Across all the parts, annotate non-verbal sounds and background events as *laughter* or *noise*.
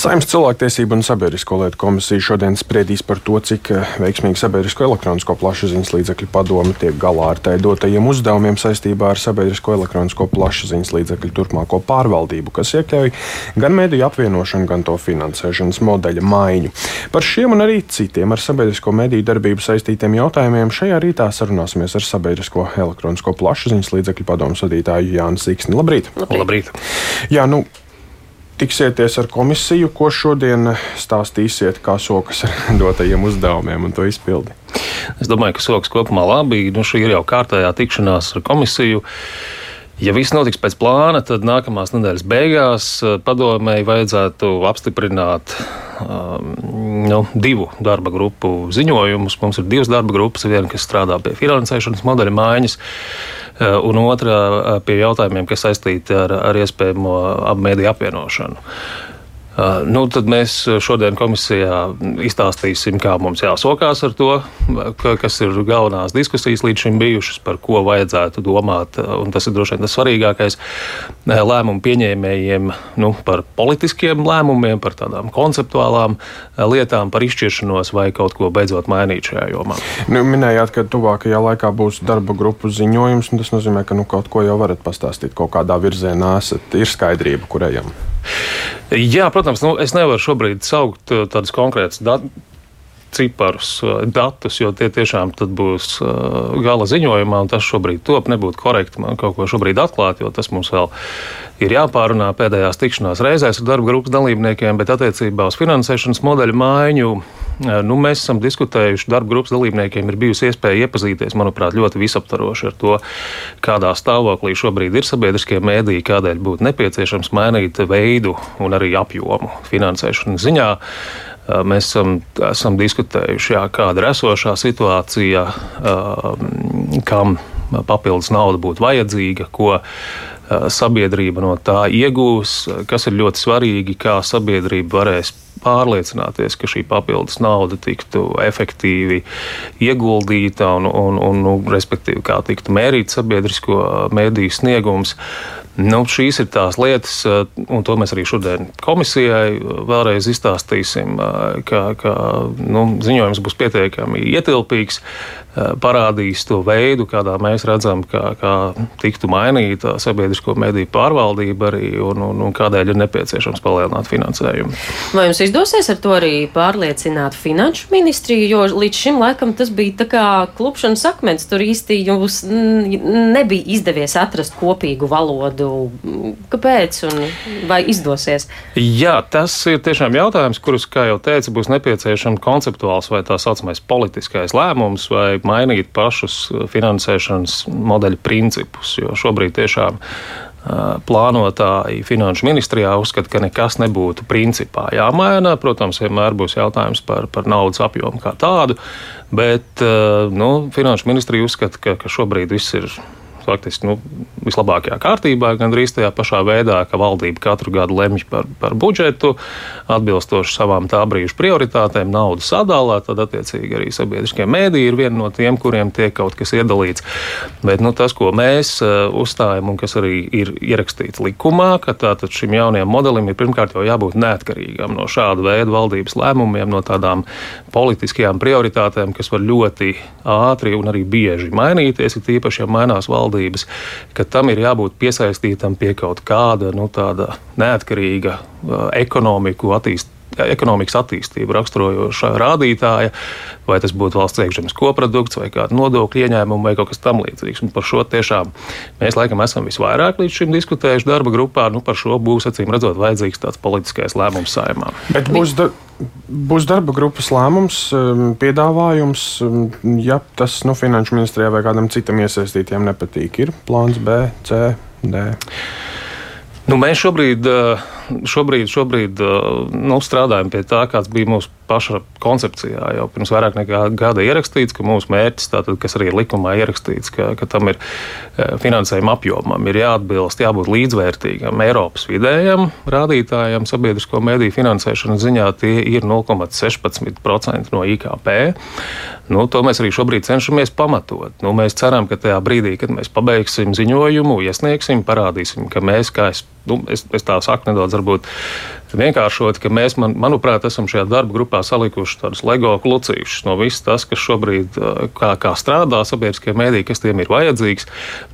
Saimnes cilvēktiesību un sabiedrisko lietu komisija šodien spriedīs par to, cik eh, veiksmīgi sabiedrisko elektronisko plašsaziņas līdzekļu padome tiek galā ar tai dotajiem uzdevumiem saistībā ar sabiedrisko elektronisko plašsaziņas līdzekļu turpmāko pārvaldību, kas iekļauj gan mediju apvienošanu, gan to finansēšanas modeļa maiņu. Par šiem un arī citiem ar sabiedrisko mediju darbību saistītiem jautājumiem šajā rītā sarunāsimies ar sabiedrisko elektronisko plašsaziņas līdzekļu padomu vadītāju Jānu Siksni. Labrīt! Labrīt! Labrīt. Jā, nu, tiksieties ar komisiju, ko šodien stāstīsiet, kā sokas ar *laughs* dotajiem uzdevumiem un to izpildi? Es domāju, ka sokas kopumā labi. Nu, šī ir jau kārtējā tikšanās ar komisiju. Ja viss notiks pēc plāna, tad nākamās nedēļas beigās eh, padomēji vajadzētu apstiprināt um, nu, divu darba grupu ziņojumus. Mums ir divas darba grupas, viena, kas strādā pie finansēšanas modeļa maiņas un otrā eh, pie jautājumiem, kas saistīti ar, ar iespējamo apmēdīju apvienošanu. Uh, nu, tad mēs šodien komisijā izstāstīsim, kā mums jāsokās ar to, kas ir galvenās diskusijas līdz šim bijušas, par ko vajadzētu domāt. Un tas ir droši vien tas svarīgākais uh, lēmumu pieņēmējiem nu, par politiskiem lēmumiem, par tādām konceptuālām uh, lietām, par izšķiršanos vai kaut ko beidzot mainīt šajā jomā. Nu, minējāt, ka tuvākajā laikā būs darba grupu ziņojums. Tas nozīmē, ka nu, kaut ko jau varat pastāstīt, kaut kādā virzienā esat, ir skaidrība, kur ejam. Jā, protams, nu, es nevaru šobrīd saukt uh, tādus konkrētus datus ciparus, uh, datus, jo tie tiešām būs uh, gala ziņojumā, un tas šobrīd top. Nebūtu korekti man kaut ko šobrīd atklāt, jo tas mums vēl ir jāpārunā pēdējās tikšanās reizēs ar darba grupas dalībniekiem, bet attiecībā uz finansēšanas modeļu maiņu Nu, mēs esam diskutējuši, darba grupas dalībniekiem ir bijusi iespēja iepazīties, manuprāt, ļoti visaptvaroši ar to, kādā stāvoklī šobrīd ir sabiedriskie mēdīji, kādēļ būtu nepieciešams mainīt veidu un arī apjomu finansēšanas ziņā. Mēs esam, esam diskutējuši, jā, kāda ir esošā situācija, kam papildus nauda būtu vajadzīga, ko sabiedrība no tā iegūs, kas ir ļoti svarīgi, kā sabiedrība varēs pārliecināties, ka šī papildus nauda tiktu efektīvi ieguldīta un, un, un, un nu, respektīvi, kā tiktu mērīt sabiedrisko mēdīju sniegums. Nu, šīs ir tās lietas, un to mēs arī šodien komisijai vēlreiz izstāstīsim, ka, ka nu, ziņojums būs pietiekami ietilpīgs. Eh, parādīs to veidu, kādā mēs redzam, kā, kā tiktu mainīta sabiedrisko mediju pārvaldība arī un, un, un kādēļ ir nepieciešams palielināt finansējumu. Vai jums izdosies ar to arī pārliecināt finanšu ministriju, jo līdz šim laikam tas bija tā kā klupšanas akmens, tur īsti jums nebija izdevies atrast kopīgu valodu. Kāpēc un vai izdosies? Jā, tas ir tiešām jautājums, kurus, kā jau teicu, būs nepieciešams konceptuāls vai tā saucamais politiskais lēmums vai vajag mainīt pašus uh, finansēšanas modeļu principus, jo šobrīd tiešām uh, plānotāji finanšu ministrijā uzskata, ka nekas nebūtu principā jāmaina. Protams, vienmēr būs jautājums par, par naudas apjomu kā tādu, bet uh, nu, finanšu ministrija uzskata, ka, ka šobrīd viss ir faktiski nu, vislabākajā kārtībā, gandrīz tajā pašā veidā, ka valdība katru gadu lemj par, par budžetu, atbilstoši savām tā brīža prioritātēm, naudu sadalā, tad attiecīgi arī sabiedriskie mēdīji ir viena no tiem, kuriem tiek kaut kas iedalīts. Bet nu, tas, ko mēs uh, uzstājam un kas arī ir ierakstīts likumā, ka tātad šim jaunajam modelim ir pirmkārt jau jābūt neatkarīgam no šāda veida valdības lēmumiem, no tādām politiskajām prioritātēm, kas var ļoti ātri un arī bieži mainīties, ir tīpaši, ja mainās valdība valdības, ka tam ir jābūt piesaistītam pie kaut kāda nu, neatkarīga uh, ekonomiku attīstības ekonomikas attīstību raksturojoša rādītāja, vai tas būtu valsts iekšzemes koprodukts, vai kāda nodokļu ieņēmuma, vai kaut kas tamlīdzīgs. Par šo tiešām mēs laikam esam visvairāk līdz šim diskutējuši darba grupā. Nu, par šo būs acīm redzot vajadzīgs tāds politiskais lēmums saimā. Bet būs da būs darba grupas lēmums, um, piedāvājums. Um, ja tas nu, finanšu ministrijā vai kādam citam iesaistītiem nepatīk, ir plāns B, C, D. Nu, mēs šobrīd, uh, šobrīd, šobrīd uh, nu, strādājam pie tā, kāds bija mūsu paša koncepcijā jau pirms vairāk nekā gada ierakstīts, ka mūsu mērķis, tātad, kas arī likumā ierakstīts, ka, ka tam ir e, finansējuma apjomam, ir jāatbilst, jābūt līdzvērtīgam Eiropas vidējam rādītājam sabiedrisko mediju finansēšanas ziņā. Tie ir 0,16% no IKP. Nu, to mēs arī šobrīd cenšamies pamatot. Nu, mēs ceram, ka tajā brīdī, kad mēs pabeigsim ziņojumu, iesniegsim, parādīsim, ka mēs, kā es, nu, es, es tā saku nedaudz, varbūt vienkāršot, ka mēs, man, manuprāt, esam šajā darba grupā salikuši tādus LEGO klucīšus no viss tas, kas šobrīd kā, kā strādā sabiedriskie mēdī, kas tiem ir vajadzīgs.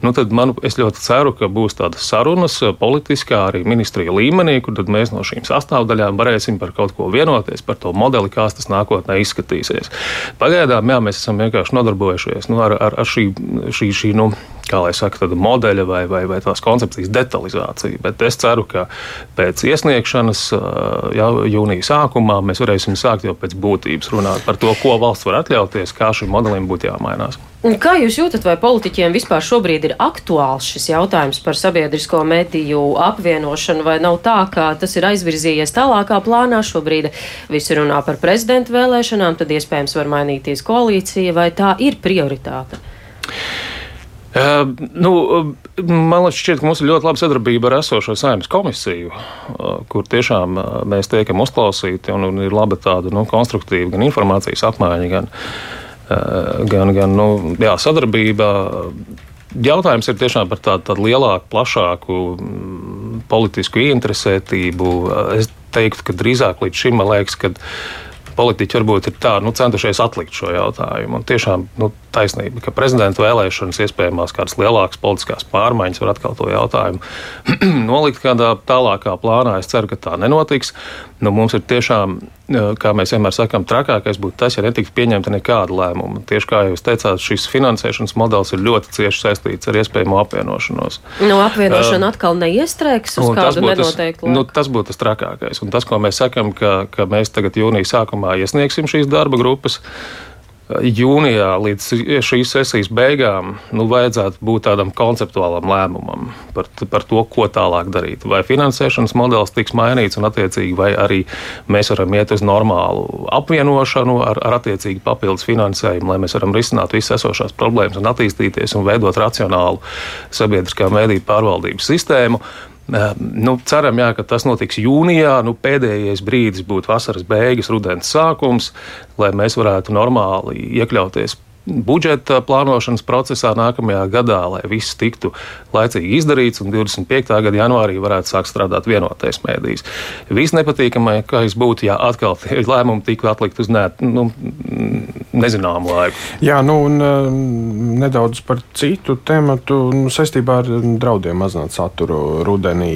Nu, tad man, es ļoti ceru, ka būs tādas sarunas politiskā arī ministrija līmenī, kur mēs no šīm sastāvdaļām varēsim par kaut ko vienoties, par to modeli, kā tas nākotnē izskatīsies. Pagaidām jā, mēs esam vienkārši nodarbojušies nu, ar, ar, ar šī, šī, šī nu, kā lai saka, tāda modeļa vai, vai, vai tās koncepcijas detalizācija. Bet es ceru, ka pēc iesniegšanas jau jūnija sākumā mēs varēsim sākt jau pēc būtības runāt par to, ko valsts var atļauties, kā šim modelim būtu jāmainās. Kā jūs jūtat, vai politiķiem vispār šobrīd ir aktuāls šis jautājums par sabiedrisko mediju apvienošanu, vai nav tā, ka tas ir aizvirzījies tālākā plānā? Šobrīd visi runā par prezidentu vēlēšanām, tad iespējams var mainīties koalīcija, vai tā ir prioritāte? Uh, nu, man šķiet, ka mums ir ļoti laba sadarbība ar esošo saimnes komisiju, uh, kur tiešām uh, mēs tiekam uzklausīti un, un ir laba tāda nu, konstruktīva gan informācijas apmaiņa, gan, gan, gan nu, jā, sadarbība. Jautājums ir tiešām par tādu, tādu lielāku, plašāku mm, politisku ieinteresētību. Es teiktu, ka drīzāk līdz šim man liekas, ka politiķi varbūt ir tā, nu, centušies atlikt šo jautājumu. Un tiešām nu, taisnība, ka prezidenta vēlēšanas, iespējamās kādas lielākas politiskās pārmaiņas, var atkal to jautājumu *clears throat* nolikt kādā tālākā plānā. Es ceru, ka tā nenotiks. Nu, mums ir tiešām, kā mēs vienmēr sakām, trakākais būtu tas, ja netiktu pieņemta nekāda lēmuma. Tieši kā jūs teicāt, šis finansēšanas modelis ir ļoti cieši saistīts ar iespējamo apvienošanos. Nu, apvienošana uh, atkal neiestrēgs uz kādu nenoteiktu laiku. Nu, tas būtu tas trakākais. Un tas, ko mēs sakām, ka, ka mēs tagad jūnija sākumā iesniegsim šīs darba grupas. Jūnijā līdz šīs sesijas beigām nu, vajadzētu būt tādam konceptuālam lēmumam par, par to, ko tālāk darīt. Vai finansēšanas modelis tiks mainīts, un attiecīgi, vai arī mēs varam iet uz normālu apvienošanu ar, ar attiecīgi papildus finansējumu, lai mēs varam risināt visas esošās problēmas un attīstīties un veidot racionālu sabiedriskā mēdīņu pārvaldības sistēmu. Nu, ceram, jā, ka tas notiks jūnijā. Nu, pēdējais brīdis būtu vasaras beigas, rudens sākums, lai mēs varētu normāli iekļauties budžeta plānošanas procesā nākamajā gadā, lai viss tiktu laicīgi izdarīts un 25. gada janvārī varētu sākt strādāt vienotais mēdījis. Visnepatīkamākais būtu, ja atkal lēmumi tiktu atlikt uz ne, nu, nezināmu laiku. Jā, nu un uh, nedaudz par citu tematu nu, saistībā ar draudiem mazināt saturu rudenī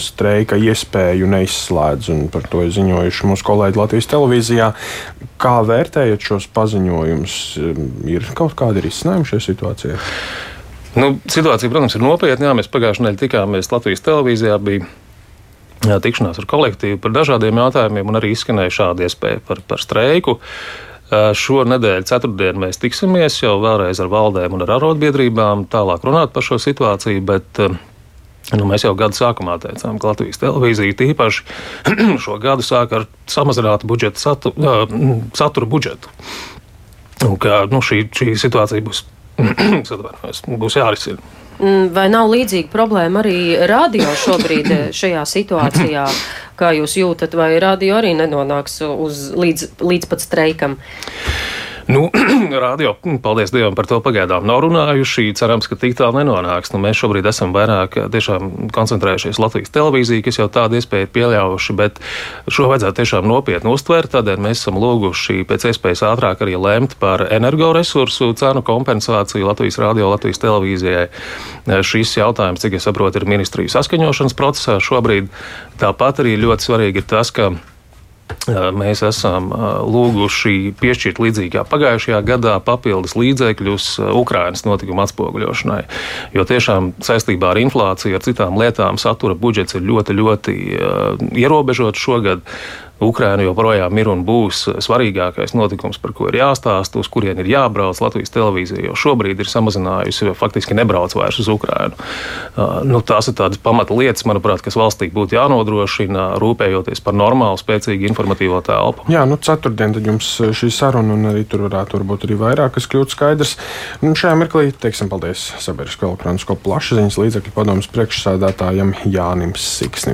streika iespēju neizslēdz, un par to ir ziņojuši mūsu kolēģi Latvijas televīzijā. Kā vērtējat šos paziņojumus? Ir kaut kādi risinājumi šajā situācijā? Nu, situācija, protams, ir nopietna. Jā, mēs pagājušajā nedēļā tikāmies Latvijas televīzijā. Bija jā, tikšanās ar kolektīvu par dažādiem jautājumiem, un arī izskanēja šāda iespēja par, par streiku. Šonadēļ, ceturtdien, mēs tiksimies jau vēlreiz ar valdēm un ar arotbiedrībām, tālāk runāt par šo situāciju. Bet, Nu, mēs jau gada sākumā teicām, ka Latvijas televīzija tīpaši *clears throat* šo gadu sāk ar samazinātu budžeta satu, satura budžetu. Un ka nu, šī, šī situācija būs, *clears throat* būs jārisina. Mm, vai nav līdzīga problēma arī radio šobrīd *clears throat* eh, šajā situācijā? Kā jūs jūtat, vai radio arī nenonāks uz, līdz, līdz pat streikam? Nu, *clears throat* radio, paldies Dievam par to pagaidām nav runājuši. Cerams, ka tik tālu nenonāks. Nu, mēs šobrīd esam vairāk tiešām koncentrējušies Latvijas televīziju, kas jau tādu iespēju ir pieļāvuši, bet šo vajadzētu tiešām nopietni uztvert. Tādēļ mēs esam lūguši pēc iespējas ātrāk arī lemt par energoresursu cenu kompensāciju Latvijas radio, Latvijas televīzijai. Šis jautājums, cik es saprotu, ir ministriju saskaņošanas procesā šobrīd. Tāpat arī ļoti svarīgi ir tas, ka Mēs esam lūguši piešķirt līdzīgi kā pagājušajā gadā papildus līdzekļus Ukraiņas notikumu atspoguļošanai. Jo tiešām saistībā ar inflāciju, ar citām lietām, satura budžets ir ļoti, ļoti ierobežots šogad. Ukraina joprojām ir un būs svarīgākais notikums, par ko ir jāstāsta, uz kurien ir jābrauc. Latvijas televīzija jau šobrīd ir samazinājusi, jo faktiski nebrauc vairs uz Ukrainu. Uh, nu, tās ir tādas pamata lietas, manuprāt, kas valstī būtu jānodrošina, rūpējoties par normālu, spēcīgu informatīvo telpu. Jā, nu, ceturtdien jums šī saruna, un arī tur varētu būt arī vairāk, kas kļūtu skaidrs. Nu, šajā mirklī teiksim paldies Sabiedrisko elektronisko plašsaziņas līdzekļu padomus priekšsādātājam Jānim Siksnim.